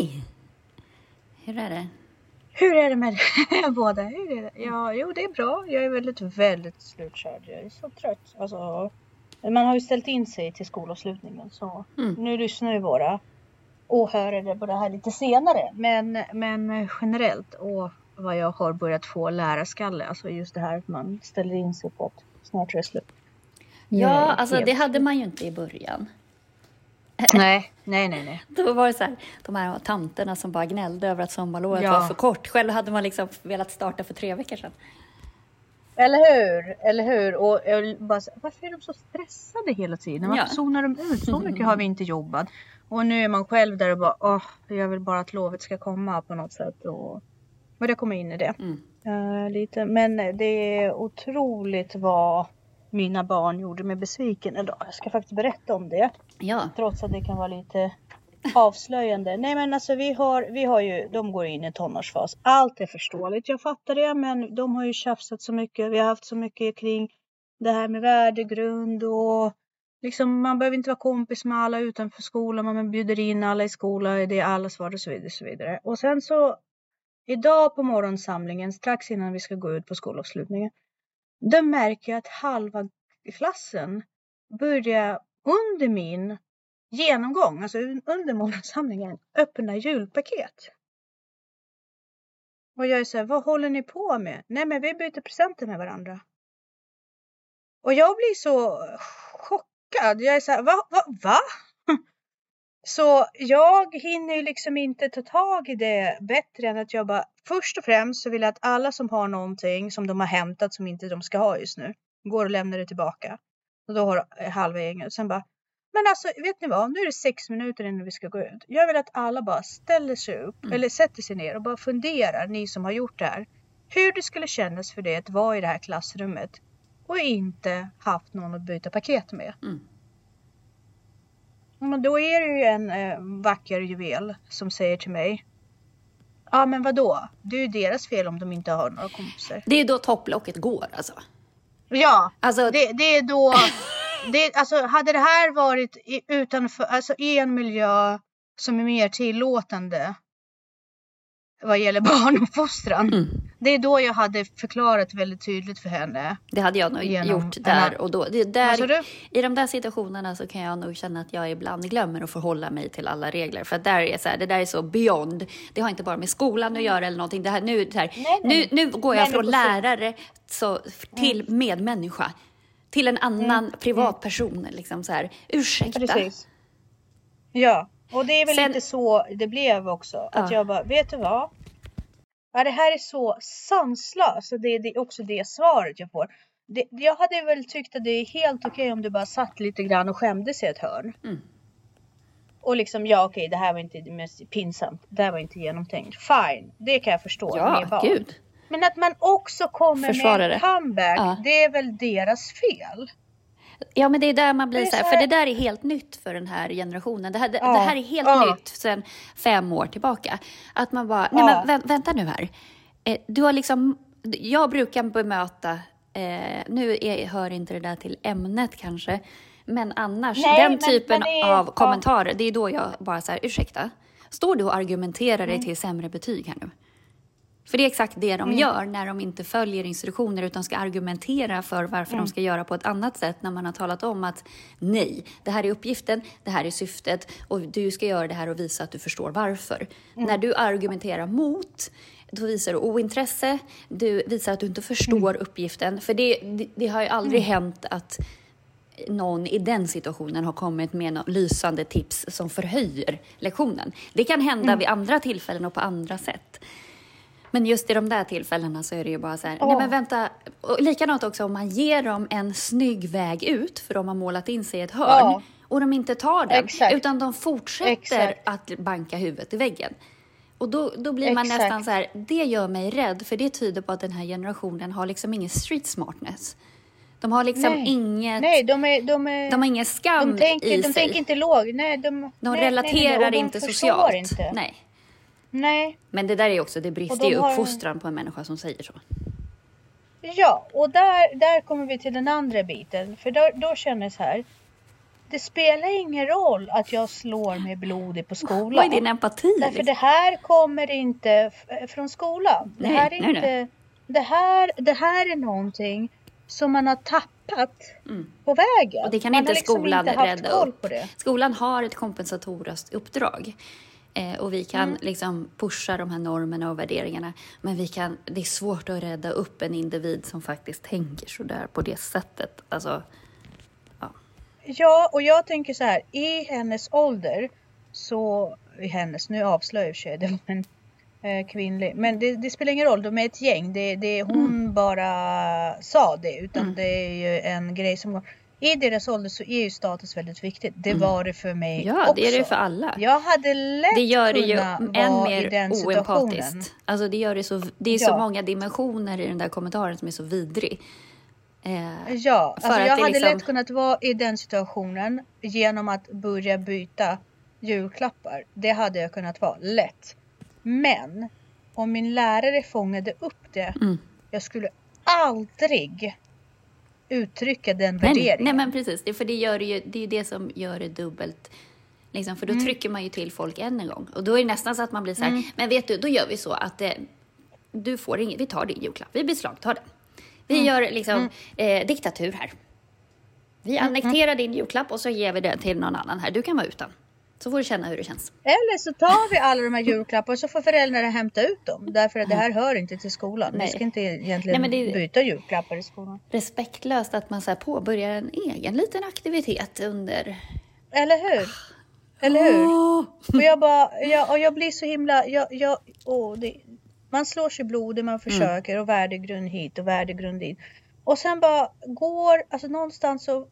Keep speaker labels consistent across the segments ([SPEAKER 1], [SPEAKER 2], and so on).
[SPEAKER 1] Hej! Hur är det?
[SPEAKER 2] Hur är det med båda? Hur är det? Ja, jo det är bra. Jag är väldigt, väldigt slutkörd. Jag är så trött. Alltså, man har ju ställt in sig till skolavslutningen så
[SPEAKER 1] Mm.
[SPEAKER 2] nu lyssnar ju våra åhörare på det här lite senare. Men, men generellt och vad jag har börjat få lära skalle. Alltså just det här att man ställer in sig på att snart är det slut.
[SPEAKER 1] Ja, alltså det hade man ju inte i början.
[SPEAKER 2] Nej, nej, nej, nej.
[SPEAKER 1] Då var det så här, de här tanterna som bara gnällde över att sommarlovet
[SPEAKER 2] Ja.
[SPEAKER 1] var för kort. Själv hade man liksom velat starta för tre veckor sedan.
[SPEAKER 2] Eller hur? Eller hur? Och jag bara varför är de så stressade hela tiden? Varför
[SPEAKER 1] Ja.
[SPEAKER 2] zonar de ut? Så mycket har vi inte jobbat. Och nu är man själv där och bara, åh, jag vill bara att lovet ska komma på något sätt. Och börja komma in i det.
[SPEAKER 1] Mm.
[SPEAKER 2] Eh, lite. Men det är otroligt vad mina barn gjorde mig besviken idag. Jag ska faktiskt berätta om det.
[SPEAKER 1] Ja,
[SPEAKER 2] Trots att det kan vara lite avslöjande. Nej men alltså vi har, vi har ju, de går in i tonårsfas. Allt är förståeligt, jag fattar det. Men de har ju tjafsat så mycket. Vi har haft så mycket kring det här med värdegrund och liksom man behöver inte vara kompis med alla utanför skolan. Man bjuder in alla i skolan. Det är allas vardag och så vidare. Och, så vidare. och sen så idag på morgonsamlingen strax innan vi ska gå ut på skolavslutningen. Då märker jag att halva klassen börjar under min genomgång, alltså under månadssamlingen, öppna julpaket. Och jag är så här, vad håller ni på med? Nej men vi byter presenter med varandra. Och jag blir så chockad. Jag är så här, va? va, va? Så jag hinner ju liksom inte ta tag i det bättre än att jag bara, först och främst så vill jag att alla som har någonting som de har hämtat som inte de ska ha just nu, går och lämnar det tillbaka. Och då har halva gänget. Sen bara, men alltså vet ni vad, nu är det sex minuter innan vi ska gå ut. Jag vill att alla bara ställer sig upp
[SPEAKER 1] Mm.
[SPEAKER 2] eller sätter sig ner och bara funderar, ni som har gjort det här. Hur det skulle kännas för det att vara i det här klassrummet och inte haft någon att byta paket med.
[SPEAKER 1] Mm.
[SPEAKER 2] Men då är det ju en eh, vacker juvel som säger till mig. Ja men vadå? Det är ju deras fel om de inte har några kompisar.
[SPEAKER 1] det är då topplocket går alltså.
[SPEAKER 2] Ja,
[SPEAKER 1] Alltså,
[SPEAKER 2] det, det är då. Det, alltså hade det här varit i, utanför, alltså i en miljö som är mer tillåtande. Vad gäller barnuppfostran.
[SPEAKER 1] mm,
[SPEAKER 2] Det är då jag hade förklarat väldigt tydligt för henne.
[SPEAKER 1] det hade jag nog gjort där och då. Det, där? I de där situationerna så kan jag nog känna att jag ibland glömmer att förhålla mig till alla regler. För där är så här, det där är så beyond. Det har inte bara med skolan att göra eller någonting. Det här, nu, så här,
[SPEAKER 2] Nej, nej.
[SPEAKER 1] nu, nu går jag
[SPEAKER 2] Nej,
[SPEAKER 1] från lärare så, till medmänniska. Till en annan privatperson. Liksom så här, ursäkta.
[SPEAKER 2] Precis. Ja, och det är väl
[SPEAKER 1] Sen-
[SPEAKER 2] lite så det blev också. Att
[SPEAKER 1] Ja.
[SPEAKER 2] jag bara, vet du vad? Ja, det här är så sanslöst. Det är också det svaret jag får. Det, jag hade väl tyckt att det är helt okej om du bara satt lite grann och skämdes i ett hörn.
[SPEAKER 1] Mm.
[SPEAKER 2] Och liksom, ja okej, det här var inte det mest pinsamt. Det här var inte genomtänkt. Fine, det kan jag förstå.
[SPEAKER 1] Ja, gud.
[SPEAKER 2] Men att man också kommer
[SPEAKER 1] Försvara
[SPEAKER 2] med en comeback,
[SPEAKER 1] Ja.
[SPEAKER 2] det är väl deras fel.
[SPEAKER 1] Ja, men det är där man blir så här, för det där är helt nytt för den här generationen. Det här, det,
[SPEAKER 2] Ja,
[SPEAKER 1] det här är helt
[SPEAKER 2] ja.
[SPEAKER 1] nytt sedan fem år tillbaka. Att man bara, nej
[SPEAKER 2] Ja.
[SPEAKER 1] men vä- vänta nu här. Eh, du har liksom, jag brukar bemöta, eh, nu är, hör inte det där till ämnet kanske, men annars,
[SPEAKER 2] Nej,
[SPEAKER 1] den
[SPEAKER 2] men-
[SPEAKER 1] typen
[SPEAKER 2] men är-
[SPEAKER 1] av kommentarer, det är då jag bara så här, ursäkta, står du och argumenterar
[SPEAKER 2] Mm.
[SPEAKER 1] dig till sämre betyg här nu? För det är exakt det de gör när de inte följer instruktioner utan ska argumentera för varför de ska göra på ett annat sätt när man har talat om att nej, det här är uppgiften, det här är syftet och du ska göra det här och visa att du förstår varför. När du argumenterar mot då visar du ointresse, du visar att du inte förstår uppgiften. För det, det, det har ju aldrig hänt att någon i den situationen har kommit med något lysande tips som förhöjer lektionen. Det kan hända vid andra tillfällen och på andra sätt. Men just i de där tillfällena så är det ju bara så här, nej
[SPEAKER 2] Ja.
[SPEAKER 1] men vänta. Och likadant också om man ger dem en snygg väg ut för de har målat in sig i ett hörn
[SPEAKER 2] Ja.
[SPEAKER 1] och de inte tar den
[SPEAKER 2] Exakt.
[SPEAKER 1] utan de fortsätter
[SPEAKER 2] Exakt.
[SPEAKER 1] att banka huvudet i väggen. Och då, då blir man
[SPEAKER 2] Exakt.
[SPEAKER 1] nästan så här, det gör mig rädd för det tyder på att den här generationen har liksom ingen street smartness. De har liksom
[SPEAKER 2] Nej.
[SPEAKER 1] inget,
[SPEAKER 2] Nej, de är... De, är,
[SPEAKER 1] de har ingen skam
[SPEAKER 2] de tänker,
[SPEAKER 1] i
[SPEAKER 2] de
[SPEAKER 1] sig.
[SPEAKER 2] tänker inte låg. Nej, de,
[SPEAKER 1] de
[SPEAKER 2] nej, nej,
[SPEAKER 1] relaterar
[SPEAKER 2] nej, de
[SPEAKER 1] inte socialt.
[SPEAKER 2] Inte.
[SPEAKER 1] Nej.
[SPEAKER 2] Nej.
[SPEAKER 1] Men det där är också, det brister i
[SPEAKER 2] de
[SPEAKER 1] uppfostran på en människa som säger så.
[SPEAKER 2] Ja, och där, där kommer vi till den andra biten. För då, då känner jag så här. det spelar ingen roll att jag slår mig blodig på skolan.
[SPEAKER 1] Vad är din empati?
[SPEAKER 2] Därför
[SPEAKER 1] liksom?
[SPEAKER 2] det här kommer inte f- från skolan. Det
[SPEAKER 1] Nej,
[SPEAKER 2] här är
[SPEAKER 1] nej,
[SPEAKER 2] inte...
[SPEAKER 1] nej.
[SPEAKER 2] Det, här, det här är någonting som man har tappat
[SPEAKER 1] Mm.
[SPEAKER 2] på vägen.
[SPEAKER 1] Och det kan
[SPEAKER 2] man
[SPEAKER 1] inte
[SPEAKER 2] liksom
[SPEAKER 1] skolan
[SPEAKER 2] haft
[SPEAKER 1] rädda upp.
[SPEAKER 2] på det.
[SPEAKER 1] Skolan har ett kompensatoriskt uppdrag. Eh, och vi kan
[SPEAKER 2] Mm.
[SPEAKER 1] liksom pusha de här normerna och värderingarna. Men vi kan, det är svårt att rädda upp en individ som faktiskt tänker sådär på det sättet. Alltså,
[SPEAKER 2] Ja, och jag tänker så här. I hennes ålder så... I hennes, nu avslöjar jag det var en eh, kvinnlig. Men det, det spelar ingen roll, de är ett gäng. Det, det, hon bara sa det. Utan
[SPEAKER 1] Mm.
[SPEAKER 2] det är ju en grej som går... I deras ålder så är ju status väldigt viktigt. Det var det för mig
[SPEAKER 1] Mm. ja,
[SPEAKER 2] också.
[SPEAKER 1] det är det för alla.
[SPEAKER 2] Jag hade lätt
[SPEAKER 1] det gör det ju än mer oempatiskt. Alltså det, gör det, så, det är så
[SPEAKER 2] Ja.
[SPEAKER 1] många dimensioner i den där kommentaren som är så vidrig. Eh,
[SPEAKER 2] Ja, alltså jag hade
[SPEAKER 1] liksom-
[SPEAKER 2] lätt kunnat vara i den situationen genom att börja byta julklappar. Det hade jag kunnat vara lätt. Men om min lärare fångade upp det,
[SPEAKER 1] Mm.
[SPEAKER 2] jag skulle aldrig uttrycka den
[SPEAKER 1] nej,
[SPEAKER 2] värderingen.
[SPEAKER 1] nej, men precis. Det, för det, gör ju, det är det som gör det dubbelt. Liksom, för då
[SPEAKER 2] Mm.
[SPEAKER 1] trycker man ju till folk än en gång. Och då är det nästan så att man blir så här, men vet du, då gör vi så att eh, du får ingen, vi tar din julklapp, vi beslagtar den. Vi
[SPEAKER 2] Mm.
[SPEAKER 1] gör liksom eh, diktatur här. Vi
[SPEAKER 2] Mm,
[SPEAKER 1] annekterar din julklapp och så ger vi den till någon annan här. Du kan vara utan. Så får du känna hur det känns.
[SPEAKER 2] Eller så tar vi alla de här julklapparna så får föräldrarna hämta ut dem. Därför att det här hör inte till skolan.
[SPEAKER 1] Nej.
[SPEAKER 2] Vi ska inte egentligen
[SPEAKER 1] Nej, det-
[SPEAKER 2] byta julklappar i skolan.
[SPEAKER 1] Respektlöst att man så påbörjar en egen liten aktivitet under...
[SPEAKER 2] Eller hur? Eller hur?
[SPEAKER 1] Åh!
[SPEAKER 2] Och jag bara, jag, och jag blir så himla, jag, jag, åh, det, man slår sig blodig, man försöker och värdegrund hit och värdegrund dit. Och sen bara går, alltså någonstans så,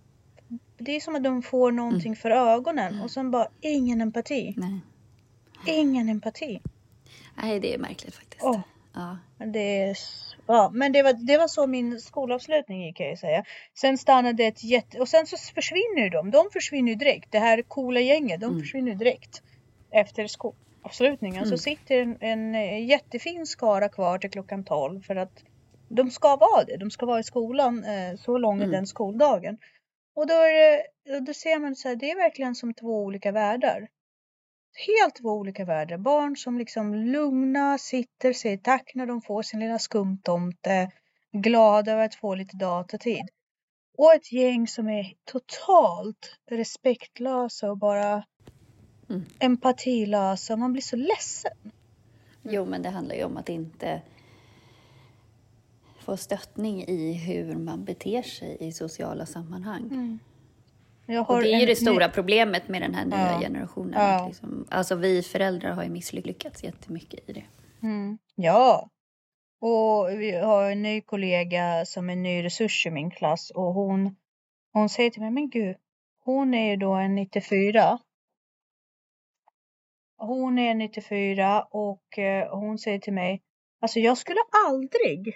[SPEAKER 2] det är som att de får någonting för ögonen och sen bara ingen empati.
[SPEAKER 1] Nej.
[SPEAKER 2] Ingen empati.
[SPEAKER 1] Nej, det är märkligt faktiskt.
[SPEAKER 2] Åh.
[SPEAKER 1] Ja.
[SPEAKER 2] Det, är ja, men det var, det var så min skolavslutning gick kan jag säga. Sen stannade ett jätte... Och sen så försvinner ju de. De försvinner ju direkt. Det här coola gänget, de försvinner ju direkt. Efter skolavslutningen så sitter en, en eh, jättefin skara kvar till klockan 12 för att de ska vara det. De ska vara i skolan. Eh, så lång är den skoldagen. Och då, är det, då ser man så här, det är verkligen som två olika världar. Helt två olika världar. Barn som liksom lugna sitter, säger tack när de får sin lilla skumtomte. Glada över att få lite datatid. Och ett gäng som är totalt respektlösa och bara
[SPEAKER 1] Mm.
[SPEAKER 2] empatilösa. Man blir så ledsen.
[SPEAKER 1] Jo, men det handlar ju om att inte få stöttning i hur man beter sig i sociala sammanhang.
[SPEAKER 2] Har
[SPEAKER 1] Och det är ju
[SPEAKER 2] en
[SPEAKER 1] det stora problemet med den här nya
[SPEAKER 2] Ja.
[SPEAKER 1] generationen.
[SPEAKER 2] Ja.
[SPEAKER 1] Liksom, alltså vi föräldrar har ju misslyckats jättemycket i det.
[SPEAKER 2] Mm. Ja. Och vi har en ny kollega som är ny resurs i min klass och hon, hon säger till mig, men gud, hon är ju då en 94. Hon är 94 och eh, hon säger till mig, alltså jag skulle aldrig,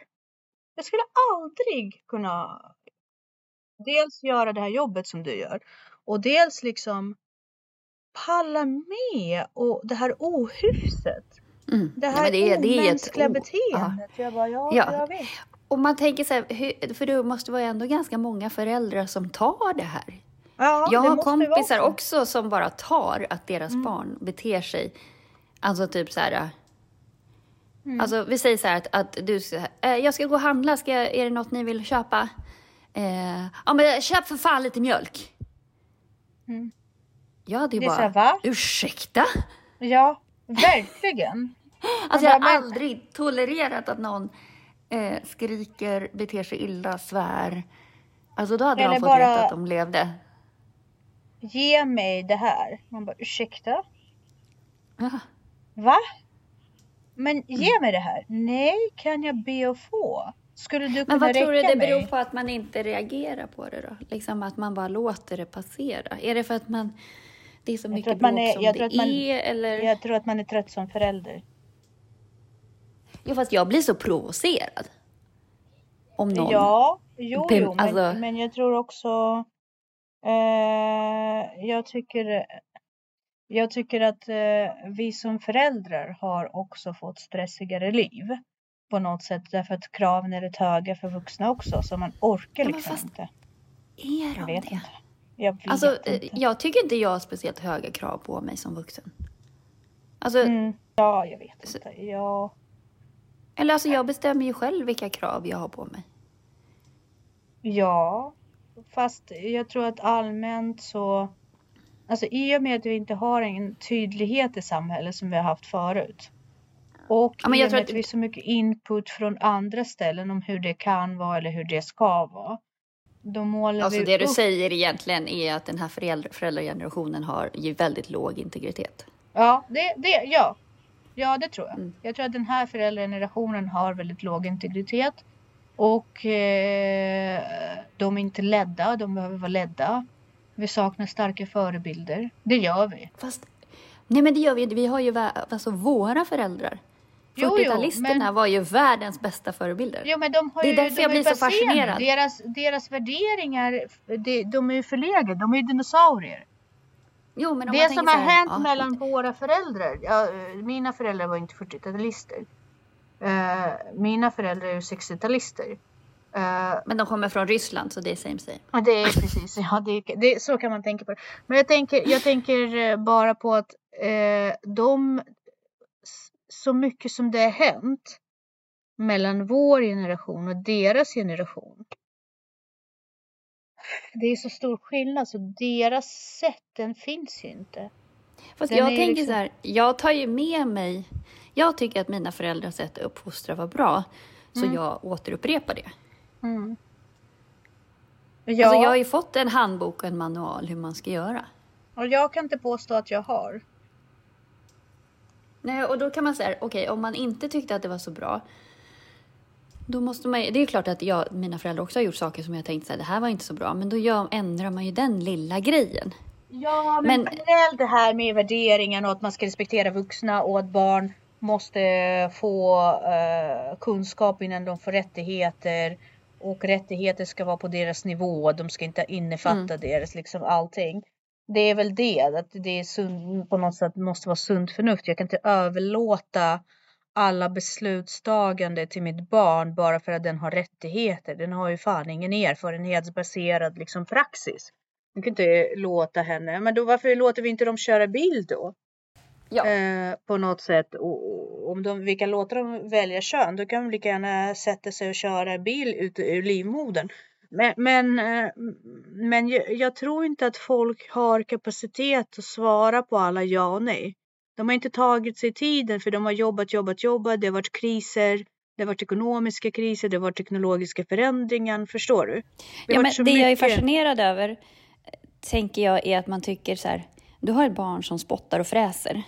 [SPEAKER 2] jag skulle aldrig kunna dels göra det här jobbet som du gör och dels liksom palla med och det här ohyfset.
[SPEAKER 1] Mm.
[SPEAKER 2] Det
[SPEAKER 1] Ja,
[SPEAKER 2] här
[SPEAKER 1] men det är- det är ett
[SPEAKER 2] omänskliga beteendet. Jag bara, ja,
[SPEAKER 1] Ja.
[SPEAKER 2] jag vet.
[SPEAKER 1] Och man tänker så här, för det måste vara ändå ganska många föräldrar som tar det här.
[SPEAKER 2] Ja,
[SPEAKER 1] jag
[SPEAKER 2] det
[SPEAKER 1] har kompisar
[SPEAKER 2] så.
[SPEAKER 1] också som bara tar att deras
[SPEAKER 2] Mm.
[SPEAKER 1] barn beter sig, alltså typ så här.
[SPEAKER 2] Mm.
[SPEAKER 1] Alltså vi säger så här att, att du, ska- eh, jag ska gå och handla, ska, är det något ni vill köpa? Eh, ja men köp för fan lite mjölk.
[SPEAKER 2] Mm.
[SPEAKER 1] Ja det är
[SPEAKER 2] Det är så
[SPEAKER 1] bara,
[SPEAKER 2] här, va?
[SPEAKER 1] ursäkta?
[SPEAKER 2] Ja, verkligen.
[SPEAKER 1] Alltså jag har
[SPEAKER 2] men-
[SPEAKER 1] aldrig tolererat att någon eh, skriker, beter sig illa, svär. Alltså då hade
[SPEAKER 2] Eller
[SPEAKER 1] de fått
[SPEAKER 2] bara-
[SPEAKER 1] veta att de levde.
[SPEAKER 2] Ge mig det här. Man bara, ursäkta?
[SPEAKER 1] Ja.
[SPEAKER 2] Va? Men
[SPEAKER 1] Mm.
[SPEAKER 2] ge mig det här. Nej, kan jag be att få? Skulle du kunna
[SPEAKER 1] Men vad tror du det
[SPEAKER 2] mig?
[SPEAKER 1] beror på att man inte reagerar på det då? Liksom att man bara låter det passera? Är det för att man, det är så
[SPEAKER 2] tror
[SPEAKER 1] mycket bråk
[SPEAKER 2] är-
[SPEAKER 1] som
[SPEAKER 2] jag
[SPEAKER 1] det
[SPEAKER 2] man-
[SPEAKER 1] är? Eller?
[SPEAKER 2] Jag tror att man är trött som förälder.
[SPEAKER 1] Jo, fast jag blir så provocerad. Om någon...
[SPEAKER 2] Ja, jo, jo, men,
[SPEAKER 1] alltså-
[SPEAKER 2] men jag tror också... Eh, jag tycker... Jag tycker att eh, vi som föräldrar har också fått stressigare liv. På något sätt därför att kraven är rätt höga för vuxna också så man orkar
[SPEAKER 1] Ja,
[SPEAKER 2] liksom
[SPEAKER 1] fast-
[SPEAKER 2] inte.
[SPEAKER 1] Är
[SPEAKER 2] Jag
[SPEAKER 1] de
[SPEAKER 2] vet
[SPEAKER 1] det?
[SPEAKER 2] inte. Jag vet
[SPEAKER 1] Alltså,
[SPEAKER 2] inte.
[SPEAKER 1] eh, jag tycker inte jag har speciellt höga krav på mig som vuxen. Alltså,
[SPEAKER 2] Mm. Ja, jag vet
[SPEAKER 1] Så-
[SPEAKER 2] inte. Ja.
[SPEAKER 1] eller alltså jag bestämmer ju själv vilka krav jag har på mig.
[SPEAKER 2] Ja, fast jag tror att allmänt så, alltså i och med att vi inte har en tydlighet i samhället som vi har haft förut. Och
[SPEAKER 1] Ja, men
[SPEAKER 2] i
[SPEAKER 1] jag
[SPEAKER 2] och
[SPEAKER 1] tror
[SPEAKER 2] med
[SPEAKER 1] att-
[SPEAKER 2] att vi så mycket input från andra ställen om hur det kan vara eller hur det ska vara. Då målar
[SPEAKER 1] Alltså
[SPEAKER 2] vi
[SPEAKER 1] det du
[SPEAKER 2] upp...
[SPEAKER 1] säger egentligen är att den här föräldra, föräldragenerationen har ju väldigt låg integritet.
[SPEAKER 2] Ja, det, det, ja. ja, det tror jag.
[SPEAKER 1] Mm.
[SPEAKER 2] Jag tror att den här föräldragenerationen har väldigt låg integritet. Och eh, de är inte ledda, de behöver vara ledda. Vi saknar starka förebilder. Det gör vi.
[SPEAKER 1] Fast, nej men det gör vi inte. Vi har ju alltså våra föräldrar.
[SPEAKER 2] Jo, jo,
[SPEAKER 1] 40-talisterna
[SPEAKER 2] men-
[SPEAKER 1] var ju världens bästa förebilder.
[SPEAKER 2] Jo, men de har
[SPEAKER 1] Det är
[SPEAKER 2] ju,
[SPEAKER 1] därför
[SPEAKER 2] de
[SPEAKER 1] jag blir så fascinerad.
[SPEAKER 2] Deras, deras värderingar, de, de är ju förlegade. De är ju dinosaurier.
[SPEAKER 1] Jo, men
[SPEAKER 2] Det som har
[SPEAKER 1] här,
[SPEAKER 2] hänt
[SPEAKER 1] ja,
[SPEAKER 2] mellan våra föräldrar. Ja, mina föräldrar var inte 40-talister. Eh, mina föräldrar är ju 60-talister. Eh,
[SPEAKER 1] Men de kommer från Ryssland så det är same same.
[SPEAKER 2] Det är precis. Ja, det, det, så kan man tänka på det. Men jag tänker, jag tänker eh, bara på att eh, de, så mycket som det har hänt mellan vår generation och deras generation. Det är så stor skillnad så deras sätt den finns ju inte.
[SPEAKER 1] Fast
[SPEAKER 2] Den
[SPEAKER 1] jag
[SPEAKER 2] är
[SPEAKER 1] tänker
[SPEAKER 2] liksom-
[SPEAKER 1] så här, jag tar ju med mig... Jag tycker att mina föräldrars sätt att uppfostra var bra, så
[SPEAKER 2] Mm.
[SPEAKER 1] jag återupprepar det.
[SPEAKER 2] Mm. Ja,
[SPEAKER 1] Alltså jag har ju fått en handbok och en manual hur man ska göra.
[SPEAKER 2] och jag kan inte påstå att jag har.
[SPEAKER 1] Nej, och då kan man säga, okej, om man inte tyckte att det var så bra, då måste man Det är klart att jag, mina föräldrar också har gjort saker som jag tänkt så här, det här var inte så bra, men då gör, ändrar man ju den lilla grejen.
[SPEAKER 2] Ja, men,
[SPEAKER 1] Men-
[SPEAKER 2] generellt det här med värderingen och att man ska respektera vuxna och att barn måste få eh, kunskap innan de får rättigheter. Och rättigheter ska vara på deras nivå, de ska inte innefatta
[SPEAKER 1] Mm.
[SPEAKER 2] deras liksom allting. Det är väl det, att det är sund, på något sätt måste vara sunt förnuft. Jag kan inte överlåta alla beslutstagande till mitt barn bara för att den har rättigheter. Den har ju fan ingen erfarenhetsbaserad liksom praxis. Man kan inte låta henne, men då varför låter vi inte dem köra bil då?
[SPEAKER 1] Ja.
[SPEAKER 2] Eh, på något sätt. Och, om de, vi kan låta dem välja kön, då kan de lika gärna sätta sig och köra bil ut ur livmodern. Men, men, eh, men jag, jag tror inte att folk har kapacitet att svara på alla ja och nej. De har inte tagit sig tiden för de har jobbat, jobbat, jobbat. Det har varit kriser. Det har varit ekonomiska kriser, det har varit teknologiska förändringar. Förstår du? Det,
[SPEAKER 1] Ja, men det jag är
[SPEAKER 2] mycket-
[SPEAKER 1] fascinerad över, tänker jag, är att man tycker så här, du har ett barn som spottar och fräser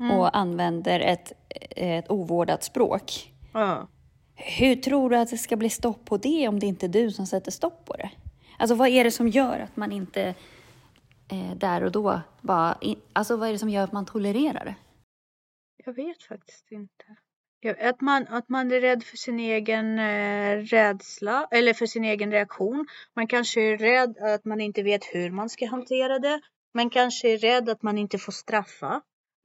[SPEAKER 2] Mm.
[SPEAKER 1] och använder ett, ett ovårdat språk.
[SPEAKER 2] Ja.
[SPEAKER 1] Hur tror du att det ska bli stopp på det om det inte är du som sätter stopp på det? Alltså vad är det som gör att man inte eh, där och då bara... In, alltså vad är det som gör att man tolererar det?
[SPEAKER 2] Jag vet faktiskt inte. Jag- Att man, att man är rädd för sin egen eh, rädsla eller för sin egen reaktion. Man kanske är rädd att man inte vet hur man ska hantera det. Man kanske är rädd att man inte får straffa.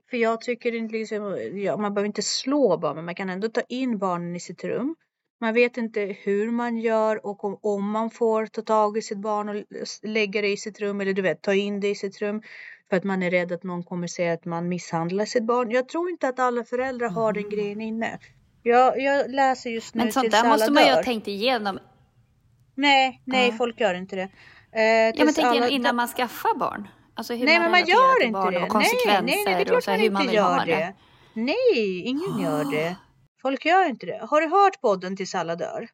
[SPEAKER 2] För jag tycker inte liksom, ja, man behöver inte slå barn, men man kan ändå ta in barnen i sitt rum. Man vet inte hur man gör och om, om man får ta tag i sitt barn och lägga det i sitt rum eller du vet ta in det i sitt rum. För att man är rädd att någon kommer säga att man misshandlar sitt barn. Jag tror inte att alla föräldrar har den grejen inne. Jag, jag läser just nu
[SPEAKER 1] Men sånt där måste man ju ha tänkt igenom.
[SPEAKER 2] Nej, nej
[SPEAKER 1] Ja.
[SPEAKER 2] folk gör inte det. Eh,
[SPEAKER 1] Ja, men tänk
[SPEAKER 2] alla
[SPEAKER 1] innan man skaffar barn. Alltså hur
[SPEAKER 2] Nej
[SPEAKER 1] man
[SPEAKER 2] men man gör inte det.
[SPEAKER 1] och
[SPEAKER 2] Nej,
[SPEAKER 1] konsekvenser
[SPEAKER 2] nej, nej, det är
[SPEAKER 1] och
[SPEAKER 2] klart
[SPEAKER 1] så här,
[SPEAKER 2] man
[SPEAKER 1] hur man
[SPEAKER 2] inte gör
[SPEAKER 1] det.
[SPEAKER 2] det. Nej, ingen gör det. Folk gör inte det. Har du hört podden Tills alla dör?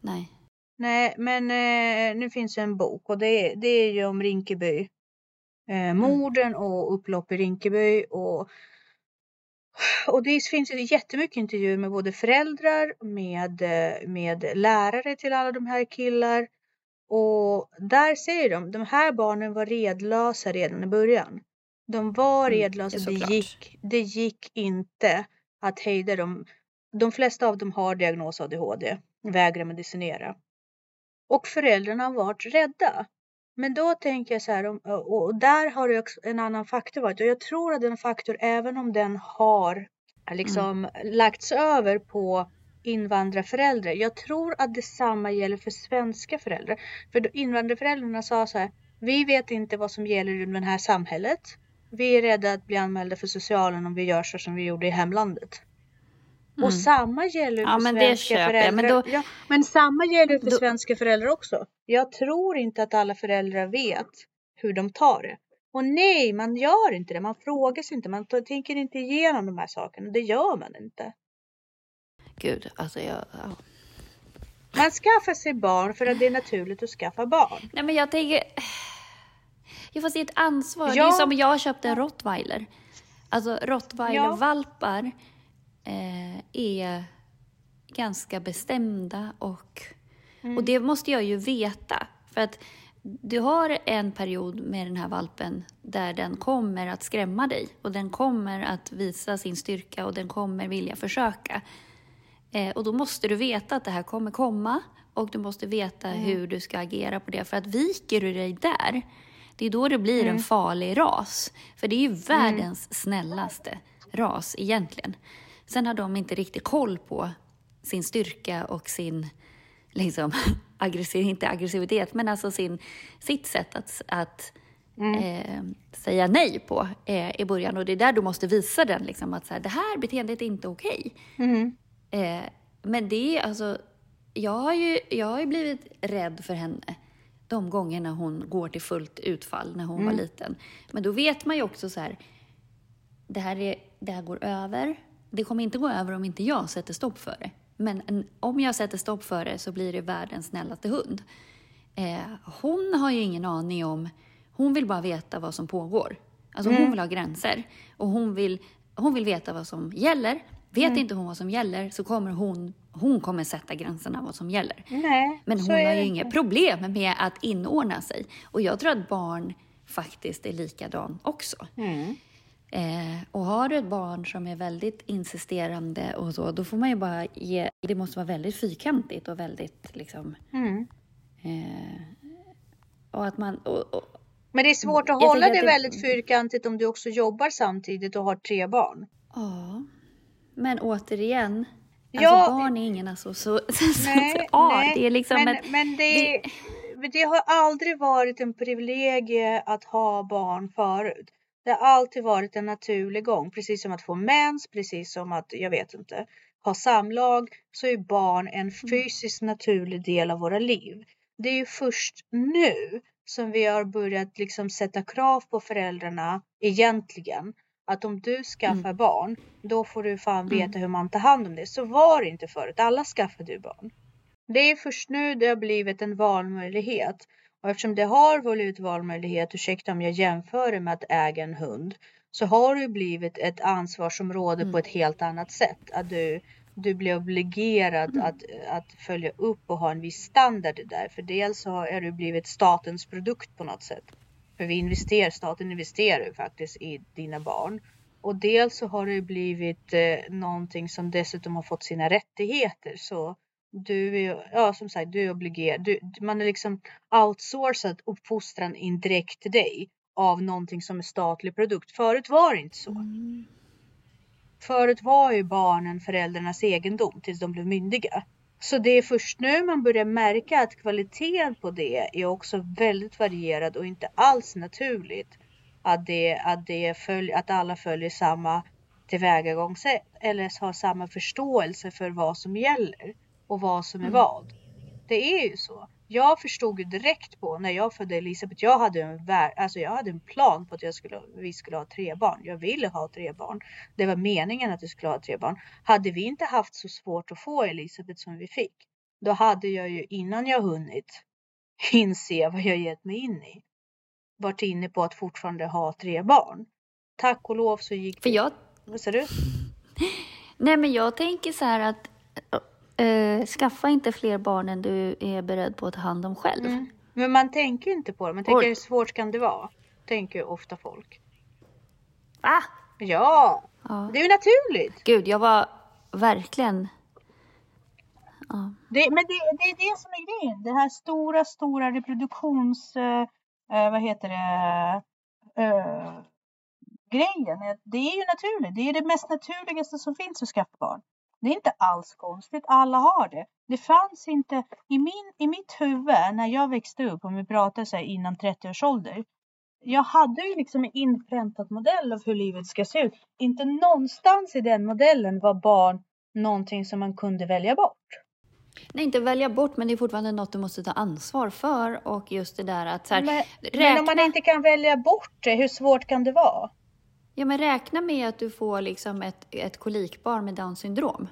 [SPEAKER 1] Nej.
[SPEAKER 2] Nej, men eh, nu finns en bok och det, är- det är ju om Rinkeby. Eh, morden och upplopp i Rinkeby och och det finns ju jättemycket intervjuer med både föräldrar, med, eh, med lärare till alla de här killar. Och där säger de, de här barnen var redlösa redan i början. De var
[SPEAKER 1] Mm,
[SPEAKER 2] redlösa,
[SPEAKER 1] det är
[SPEAKER 2] det, gick, det gick inte att hejda dem. De flesta av dem har diagnos ADHD, vägrar medicinera. Och föräldrarna har varit rädda. Men då tänker jag så här, och där har det också en annan faktor varit. Och jag tror att den faktor, även om den har liksom lagts över på invandrarföräldrar. Jag tror att detsamma gäller för svenska föräldrar. För invandrarföräldrarna sa så här, Vi vet inte vad som gäller i det här samhället. Vi är rädda att bli anmälda för socialen om vi gör så som vi gjorde i hemlandet.
[SPEAKER 1] Mm.
[SPEAKER 2] Och samma gäller
[SPEAKER 1] Ja,
[SPEAKER 2] för svenska föräldrar.
[SPEAKER 1] men då-
[SPEAKER 2] ja, men samma gäller för
[SPEAKER 1] då-
[SPEAKER 2] svenska föräldrar också. Jag tror inte att alla föräldrar vet hur de tar det. Och nej, man gör inte det. Man frågar sig inte. Man tänker inte igenom de här sakerna. Det gör man inte.
[SPEAKER 1] Gud, alltså jag... Ja.
[SPEAKER 2] Man skaffar sig barn för att det är naturligt att skaffa barn.
[SPEAKER 1] Nej men jag tänker... Jag får se ett ansvar. Det
[SPEAKER 2] Ja.
[SPEAKER 1] är som jag har köpt en rottweiler. Alltså rottweilervalpar eh, är ganska bestämda och,
[SPEAKER 2] Mm.
[SPEAKER 1] och det måste jag ju veta. För att du har en period med den här valpen där den kommer att skrämma dig och den kommer att visa sin styrka och den kommer vilja försöka. Eh, och då måste du veta att det här kommer komma och du måste veta hur du ska agera på det. För att viker du dig där, det är då det blir en farlig ras. För det är ju världens snällaste ras egentligen. Sen har de inte riktigt koll på sin styrka och sin, liksom, aggressiv, inte aggressivitet, men alltså sin, sitt sätt att, att eh, säga nej på eh, i början. Och det är där du måste visa den, liksom, att så här, det här beteendet är inte okej.
[SPEAKER 2] Mm.
[SPEAKER 1] Eh, men det är alltså, jag har, ju, jag har ju blivit rädd för henne de gångerna hon går till fullt utfall när hon var liten. Men då vet man ju också så här, det här, är, det här går över. Det kommer inte gå över om inte jag sätter stopp för det. Men en, om jag sätter stopp för det så blir det världens snällaste hund. Eh, hon har ju ingen aning om, hon vill bara veta vad som pågår. Alltså hon vill ha gränser och hon vill, hon vill veta vad som gäller. Vet inte hon vad som gäller så kommer hon, hon kommer sätta gränserna vad som gäller.
[SPEAKER 2] Nej,
[SPEAKER 1] Men hon har ju inget problem med att inordna sig. Och jag tror att barn faktiskt är likadan också.
[SPEAKER 2] Mm.
[SPEAKER 1] Eh, och har du ett barn som är väldigt insisterande och så, då får man ju bara ge... Det måste vara väldigt fyrkantigt och väldigt liksom...
[SPEAKER 2] Mm.
[SPEAKER 1] Eh, och att man... Och, och,
[SPEAKER 2] Men det är svårt att hålla det- väldigt fyrkantigt om du också jobbar samtidigt och har tre barn.
[SPEAKER 1] ja. Men återigen,
[SPEAKER 2] Ja.
[SPEAKER 1] alltså barn är ingen alltså, så, så,
[SPEAKER 2] Nej, nej,
[SPEAKER 1] det är liksom
[SPEAKER 2] men,
[SPEAKER 1] ett,
[SPEAKER 2] men det, men det har aldrig varit en privilegie att ha barn förut. Det har alltid varit en naturlig gång, precis som att få mens, precis som att, jag vet inte, ha samlag, så är barn en fysiskt naturlig del av våra liv. Det är ju först nu som vi har börjat liksom sätta krav på föräldrarna egentligen. Att om du skaffar barn, då får du fan veta hur man tar hand om det. Så var det inte förut. Alla skaffade ju barn. Det är först nu det har blivit en valmöjlighet. Och eftersom det har blivit valmöjlighet, ursäkta om jag jämför det med att äga en hund, så har det blivit ett ansvarsområde på ett helt annat sätt. Att du, du blir obligerad att, att följa upp och ha en viss standard där. För dels så är du blivit statens produkt på något sätt. För vi investerar, staten investerar ju faktiskt i dina barn. Och dels så har det blivit eh, någonting som dessutom har fått sina rättigheter. Så du är ja som sagt, du är obligerad. Du, man är liksom outsourcat uppfostran indirekt till dig av någonting som är statlig produkt. Förut var det inte så.
[SPEAKER 1] Mm.
[SPEAKER 2] Förut var ju barnen föräldrarnas egendom tills de blev myndiga. Så det är först nu man börjar märka att kvaliteten på det är också väldigt varierad och inte alls naturligt. Att, det, att, det följ, att alla följer samma tillvägagångssätt eller har samma förståelse för vad som gäller och vad som är vad. Det är ju så. Jag förstod ju direkt på när jag födde Elisabeth. Jag hade en, alltså jag hade en plan på att jag skulle, vi skulle ha tre barn. Jag ville ha tre barn. Det var meningen att vi skulle ha tre barn. Hade vi inte haft så svårt att få Elisabeth som vi fick. Då hade jag ju innan jag hunnit inse vad jag gett mig in i. Varit inne på att fortfarande ha tre barn. Tack och lov så gick
[SPEAKER 1] för jag
[SPEAKER 2] Vad sa du?
[SPEAKER 1] Nej, men jag tänker så här att eh, skaffa inte fler barn än du är beredd på att ta hand om själv.
[SPEAKER 2] Mm. Men man tänker ju inte på det. Man tänker hur svårt kan det vara? Tänker ju ofta folk.
[SPEAKER 1] Va?
[SPEAKER 2] Ja,
[SPEAKER 1] Ja.
[SPEAKER 2] det är ju naturligt.
[SPEAKER 1] Gud, jag var verkligen... Ja.
[SPEAKER 2] Det, men det, det är det som är grejen. Det här stora, stora reproduktions... Eh, eh, vad heter det? Eh, grejen. Det är ju naturligt. Det är det mest naturligaste som finns att skaffa barn. Det är inte alls konstigt, alla har det. Det fanns inte i, min, i mitt huvud när jag växte upp, om vi pratar så här innan 30 års ålder. Jag hade ju liksom en inpräntad modell av hur livet ska se ut. Inte någonstans i den modellen var barn någonting som man kunde välja bort.
[SPEAKER 1] Nej, inte välja bort, men det är fortfarande något du måste ta ansvar för. Och just det där att så här,
[SPEAKER 2] Men,
[SPEAKER 1] räkna...
[SPEAKER 2] men om man inte kan välja bort det, hur svårt kan det vara?
[SPEAKER 1] Ja, men räkna med att du får liksom ett, ett kolikbarn med Downs syndrom.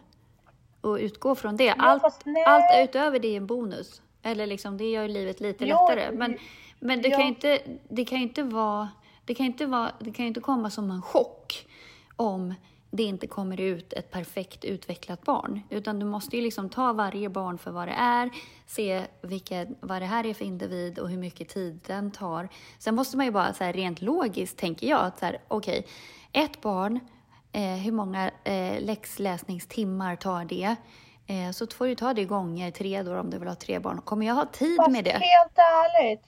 [SPEAKER 1] Och utgå från det. Allt,
[SPEAKER 2] nej.
[SPEAKER 1] allt utöver det är en bonus. Eller liksom, det gör livet lite
[SPEAKER 2] Ja,
[SPEAKER 1] lättare. Men, men det, kan ju
[SPEAKER 2] ja.
[SPEAKER 1] inte, det kan ju inte vara... Det kan ju inte, vara, det kan ju inte komma som en chock om det inte kommer ut ett perfekt utvecklat barn. Utan du måste ju liksom ta varje barn för vad det är, se vilken, vad det här är för individ och hur mycket tid den tar. Sen måste man ju bara så här, rent logiskt, tänker jag, att så här, okej, ett barn, eh, hur många eh, läxläsningstimmar tar det? Eh, så får du ta det gånger tre då om du vill ha tre barn. Kommer jag ha tid
[SPEAKER 2] Fast
[SPEAKER 1] med det?
[SPEAKER 2] helt ärligt.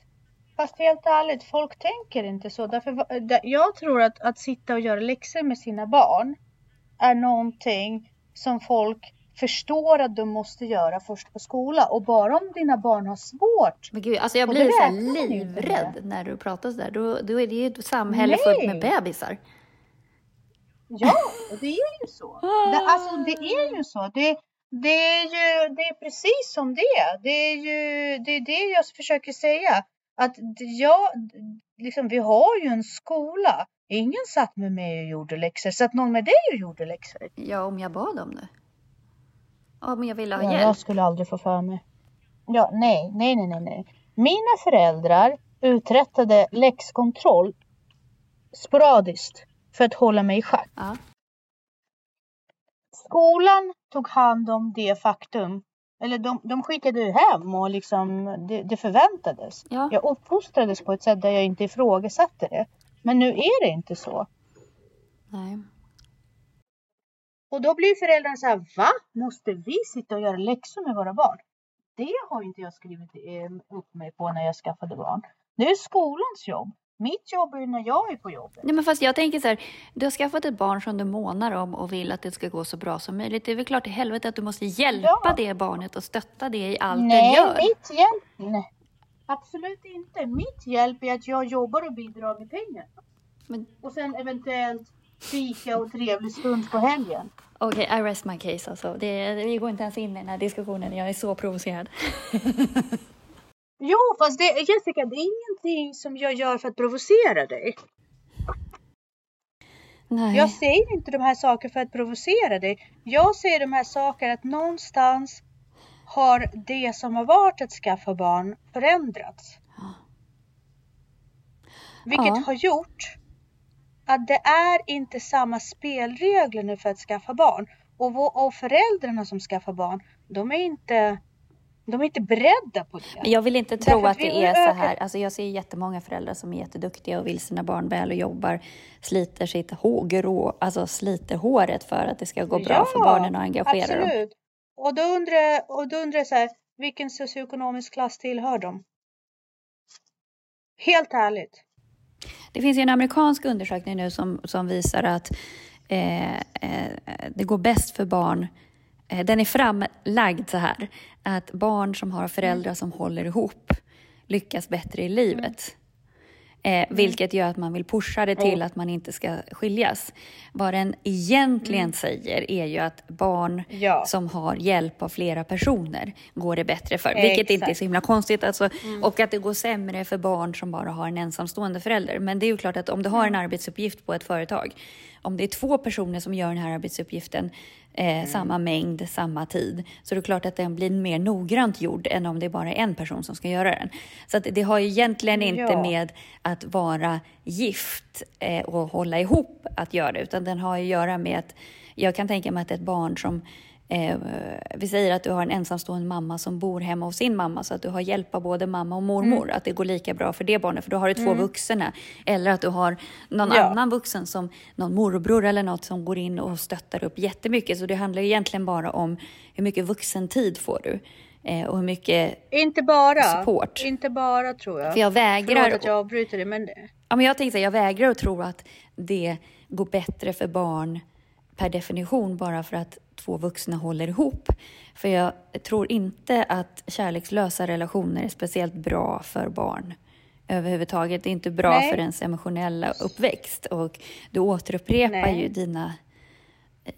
[SPEAKER 2] Fast helt ärligt, folk tänker inte så. Därför, da- jag tror att, att sitta och göra läxor med sina barn är någonting som folk förstår att de måste göra först på skola. Och bara om dina barn har svårt.
[SPEAKER 1] Men gud, alltså jag blir så livrädd när du pratar sådär. Då, då är det ju ett samhälle fullt med
[SPEAKER 2] Nej.
[SPEAKER 1] bebisar.
[SPEAKER 2] Ja, det är ju så. Det, alltså, det är ju så. Det, det, är ju det är precis som det är. Det är ju det, är det jag försöker säga. Att jag, liksom, vi har ju en skola. Ingen satt med mig och gjorde läxor. Satt någon med dig och gjorde läxor?
[SPEAKER 1] Ja, om jag bad om det. Om jag ville ha
[SPEAKER 2] Ja,
[SPEAKER 1] hjälp.
[SPEAKER 2] jag skulle aldrig få för mig. Ja, nej, nej, nej, nej, nej. Mina föräldrar uträttade läxkontroll sporadiskt för att hålla mig i schack.
[SPEAKER 1] Ja.
[SPEAKER 2] Skolan tog hand om det faktum. Eller de, de skickade ju hem och liksom det, det förväntades.
[SPEAKER 1] Ja.
[SPEAKER 2] Jag uppfostrades på ett sätt där jag inte ifrågasatte det. Men nu är det inte så.
[SPEAKER 1] Nej.
[SPEAKER 2] Och då blir föräldrarna så här, va? Måste vi sitta och göra läxor med våra barn? Det har inte jag skrivit eh, upp mig på när jag skaffade barn. Det är skolans jobb. Mitt jobb är ju när jag är på jobbet.
[SPEAKER 1] Nej, men fast jag tänker så här, du har skaffat ett barn som du månar om och vill att det ska gå så bra som möjligt. Det är väl klart i helvete att du måste hjälpa
[SPEAKER 2] Ja.
[SPEAKER 1] det barnet och stötta det i allt det
[SPEAKER 2] Nej,
[SPEAKER 1] gör.
[SPEAKER 2] mitt hjälp... Nej. Absolut inte. Mitt hjälp är att jag jobbar och bidrar med pengar.
[SPEAKER 1] Men-
[SPEAKER 2] Och sen eventuellt fika och trevlig stund på helgen.
[SPEAKER 1] Okej, I rest my case alltså. Det, vi går inte ens in i den här diskussionen. Jag är så provocerad.
[SPEAKER 2] Jo, fast det, Jessica, det är ingenting som jag gör för att provocera dig.
[SPEAKER 1] Nej.
[SPEAKER 2] Jag säger inte de här sakerna för att provocera dig. Jag säger de här sakerna att någonstans har det som har varit att skaffa barn förändrats. Vilket
[SPEAKER 1] Ja.
[SPEAKER 2] har gjort att det är inte samma spelregler nu för att skaffa barn. Och, och föräldrarna som skaffar barn, de är inte, de är inte beredda på det.
[SPEAKER 1] Men jag vill inte tro
[SPEAKER 2] att
[SPEAKER 1] det är så här. Alltså jag ser jättemånga föräldrar som är jätteduktiga och vill sina barn väl och jobbar, sliter sitt hår, alltså sliter håret för att det ska gå bra för barnen och engagera dem.
[SPEAKER 2] absolut. Och då undrar jag, och då undrar jag så här, vilken socioekonomisk klass tillhör de? Helt ärligt.
[SPEAKER 1] Det finns ju en amerikansk undersökning nu som, som visar att eh, eh, det går bäst för barn den är framlagd så här, att barn som har föräldrar som håller ihop lyckas bättre i livet. Eh, vilket gör att man vill pusha det till att man inte ska skiljas. Vad den egentligen säger är ju att barn
[SPEAKER 2] Ja.
[SPEAKER 1] som har hjälp av flera personer går det bättre för. Vilket inte är
[SPEAKER 2] Exakt.
[SPEAKER 1] så himla konstigt. Alltså, Och att det går sämre för barn som bara har en ensamstående förälder. Men det är ju klart att om du har en arbetsuppgift på ett företag, om det är två personer som gör den här arbetsuppgiften eh, samma mängd, samma tid, så är det klart att den blir mer noggrant gjord än om det är bara en person som ska göra den. Så det har ju egentligen inte
[SPEAKER 2] Ja.
[SPEAKER 1] med att vara gift eh, och hålla ihop att göra, utan den har ju att göra med att jag kan tänka mig att ett barn som Eh, vi säger att du har en ensamstående mamma som bor hemma hos sin mamma så att du har hjälp av både mamma och mormor.
[SPEAKER 2] Mm.
[SPEAKER 1] Att det går lika bra för det barnet för då har du två vuxna. Eller att du har någon
[SPEAKER 2] Ja.
[SPEAKER 1] annan vuxen som någon morbror eller något som går in och stöttar upp jättemycket. Så det handlar ju egentligen bara om hur mycket vuxentid får du eh, och hur mycket
[SPEAKER 2] Inte bara.
[SPEAKER 1] Support.
[SPEAKER 2] Inte bara tror jag.
[SPEAKER 1] För jag vägrar-
[SPEAKER 2] Förlåt att jag avbryter det men
[SPEAKER 1] Ja, men jag tänkte jag vägrar att tro att det går bättre för barn per definition bara för att två vuxna håller ihop. För jag tror inte att kärlekslösa relationer är speciellt bra för barn överhuvudtaget. Det är inte bra Nej. för ens emotionella uppväxt och du återupprepar Nej. ju dina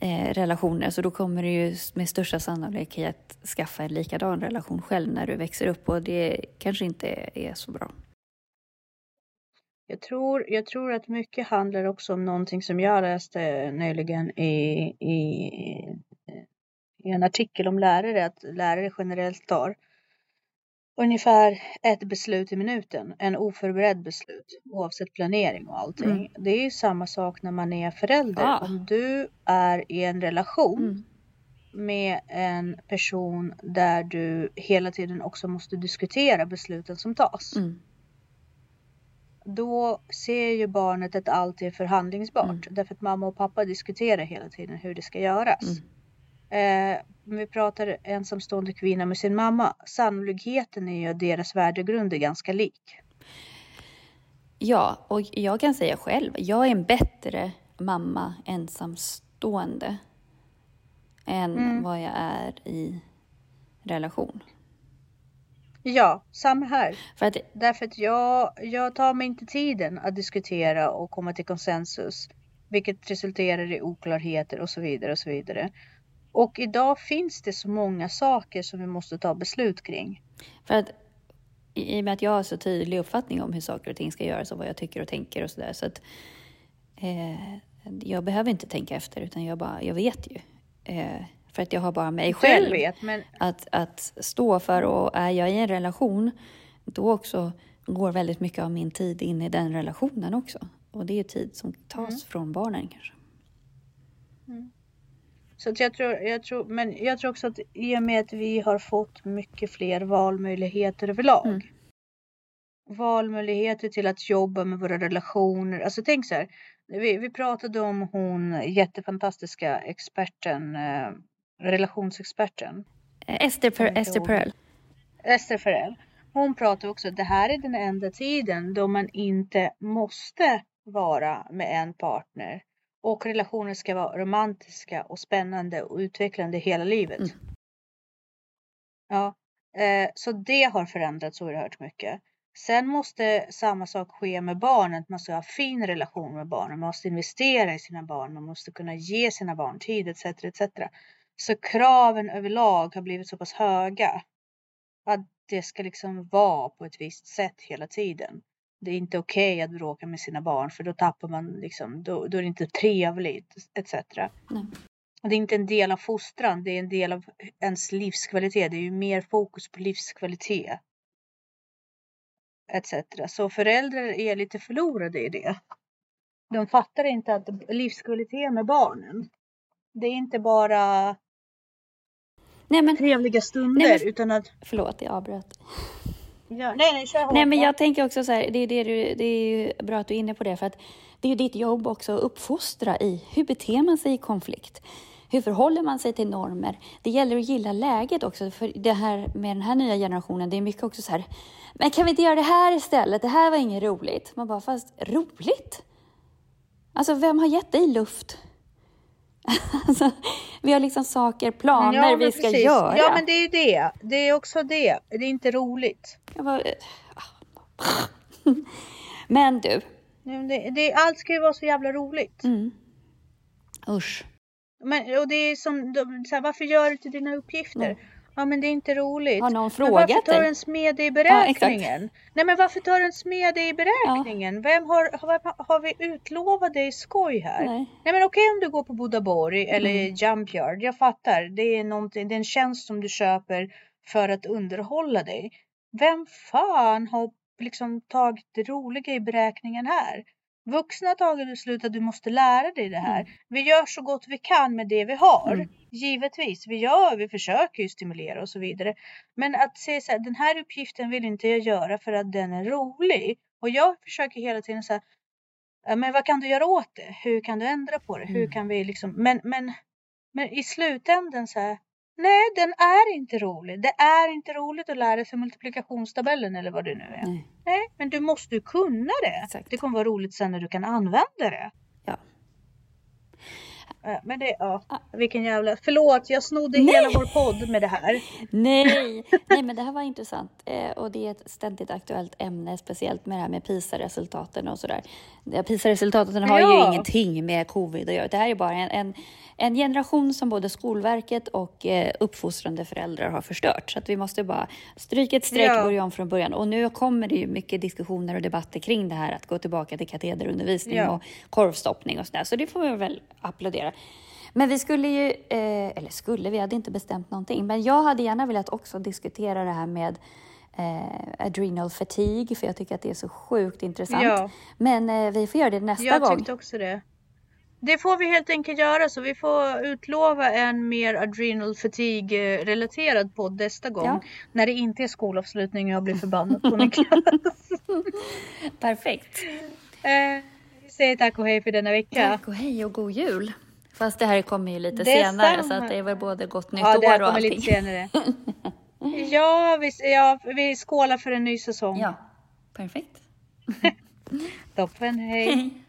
[SPEAKER 1] eh, relationer så då kommer du ju med största sannolikhet skaffa en likadan relation själv när du växer upp och det kanske inte är så bra.
[SPEAKER 2] Jag tror, jag tror att mycket handlar också om någonting som jag läste nyligen i, i, i en artikel om lärare, att lärare generellt tar ungefär ett beslut i minuten, en oförberedd beslut oavsett planering och allting. Mm. Det är ju samma sak när man är förälder. Ah. Om du är i en relation mm. med en person där du hela tiden också måste diskutera besluten som tas. Mm. Då ser ju barnet att allt är förhandlingsbart mm. därför att mamma och pappa diskuterar hela tiden hur det ska göras. Eh, om vi pratar ensamstående kvinna med sin mamma, sannolikheten är ju att deras värdegrund är ganska lik.
[SPEAKER 1] Ja, och jag kan säga själv, jag är en bättre mamma ensamstående än mm. vad jag är i relation.
[SPEAKER 2] Ja, samma här. För att, Därför att jag, jag tar mig inte tiden att diskutera och komma till konsensus, vilket resulterar i oklarheter och så vidare och så vidare. Och idag finns det så många saker som vi måste ta beslut kring.
[SPEAKER 1] För att i och med att jag har så tydlig uppfattning om hur saker och ting ska göras och vad jag tycker och tänker och sådär. Så att eh, jag behöver inte tänka efter utan jag, bara, jag vet ju. Eh, för att jag har bara mig själv vet, men... att, att stå för och är jag i en relation då också går väldigt mycket av min tid in i den relationen också. Och det är tid som tas mm. från barnen kanske.
[SPEAKER 2] Så jag tror, jag tror, men jag tror också att i och med att vi har fått mycket fler valmöjligheter överlag. Mm. Valmöjligheter till att jobba med våra relationer. Alltså tänk så här. Vi, vi pratade om hon jättefantastiska experten, eh, relationsexperten.
[SPEAKER 1] Esther, per, Esther Perel.
[SPEAKER 2] Esther Perel. Hon pratar också att det här är den enda tiden då man inte måste vara med en partner och relationer ska vara romantiska och spännande och utvecklande hela livet. Mm. Ja, eh, så det har förändrats oerhört mycket. Sen måste samma sak ske med barnen. Man ska ha fin relation med barnen. Man måste investera i sina barn. Man måste kunna ge sina barn tid etc. etc. Så kraven överlag har blivit så pass höga att det ska liksom vara på ett visst sätt hela tiden det är inte okej okay att bråka med sina barn för då tappar man liksom, då, då är det inte trevligt etc. Det är inte en del av fostran, det är en del av ens livskvalitet. Det är ju mer fokus på livskvalitet. Etc. Så föräldrar är lite förlorade i det. De fattar inte att livskvalitet med barnen, det är inte bara nej, men, trevliga stunder nej, men, utan att...
[SPEAKER 1] Förlåt, jag avbröt.
[SPEAKER 2] Ja, nej, nej, kör
[SPEAKER 1] Nej, men jag tänker också så här, det är, det, du, det är ju bra att du är inne på det, för att det är ju ditt jobb också att uppfostra i hur beter man sig i konflikt? Hur förhåller man sig till normer? Det gäller att gilla läget också, för det här med den här nya generationen, det är mycket också så här, men kan vi inte göra det här istället? Det här var inget roligt. Man bara, fast roligt? Alltså, vem har gett dig luft? alltså, vi har liksom saker, planer ja, vi ska precis. göra.
[SPEAKER 2] Ja, men det är ju det. Det är också det. Det är inte roligt.
[SPEAKER 1] Bara... men du.
[SPEAKER 2] Det, det, allt ska ju vara så jävla roligt.
[SPEAKER 1] Mm. Usch.
[SPEAKER 2] Men, och det är som, så här, varför gör du inte dina uppgifter? Mm. Ja men det är inte roligt.
[SPEAKER 1] Har någon frågat dig?
[SPEAKER 2] Varför tar du en smed i beräkningen? Ja, Nej men varför tar du en smed i beräkningen? Ja. Vem har, har, har vi utlovat dig skoj här? Nej, Nej men okej om du går på Bodaborg eller mm. Jumpyard. Jag fattar. Det är, det är en tjänst som du köper för att underhålla dig. Vem fan har liksom tagit det roliga i beräkningen här? Vuxna har tagit beslut att du måste lära dig det här. Mm. Vi gör så gott vi kan med det vi har. Mm. Givetvis, vi gör, vi försöker ju stimulera och så vidare. Men att säga så här, den här uppgiften vill inte jag göra för att den är rolig. Och jag försöker hela tiden säga, men vad kan du göra åt det? Hur kan du ändra på det? Mm. Hur kan vi liksom, men, men, men i slutändan så här, nej den är inte rolig. Det är inte roligt att lära sig multiplikationstabellen eller vad det nu är. Nej, nej men du måste ju kunna det. Exakt. Det kommer vara roligt sen när du kan använda det.
[SPEAKER 1] Ja.
[SPEAKER 2] Eh, Men det, ja, vilken jävla... Förlåt, jag snodde hela vår podd med det här.
[SPEAKER 1] Nej, nej, men det här var intressant eh, och det är ett ständigt aktuellt ämne, speciellt med det här med PISA-resultaten och sådär. PISA-resultaten har ju
[SPEAKER 2] Ja.
[SPEAKER 1] ingenting med covid att göra. Det här är bara en, en, en generation som både Skolverket och eh, uppfostrande föräldrar har förstört. Så att vi måste bara stryka ett streck
[SPEAKER 2] Ja.
[SPEAKER 1] och börja om från början. Och nu kommer det ju mycket diskussioner och debatter kring det här att gå tillbaka till katederundervisning
[SPEAKER 2] Ja.
[SPEAKER 1] och korvstoppning och sådär. Så det får vi väl applådera. Men vi skulle ju, eh, eller skulle, vi hade inte bestämt någonting. Men jag hade gärna velat också diskutera det här med eh, adrenal fatigue, för jag tycker att det är så sjukt intressant.
[SPEAKER 2] Ja.
[SPEAKER 1] Men eh, vi får göra det nästa
[SPEAKER 2] Jag
[SPEAKER 1] gång.
[SPEAKER 2] tyckte också det. Det får vi helt enkelt göra så vi får utlova en mer adrenal fatigue relaterad podd nästa gång.
[SPEAKER 1] Ja.
[SPEAKER 2] När det inte är skolavslutning och jag blir förbannad på Niklas.
[SPEAKER 1] Perfekt.
[SPEAKER 2] eh, vi säger tack och hej för denna vecka.
[SPEAKER 1] Tack och hej och god jul. Fast det här kommer ju lite senare så att det är väl både gott nytt
[SPEAKER 2] Ja, det
[SPEAKER 1] år och
[SPEAKER 2] kommer
[SPEAKER 1] allting.
[SPEAKER 2] lite senare. ja, vi, ja, vi skålar för en ny säsong.
[SPEAKER 1] Ja, perfekt.
[SPEAKER 2] Toppen, hej.
[SPEAKER 1] Hej.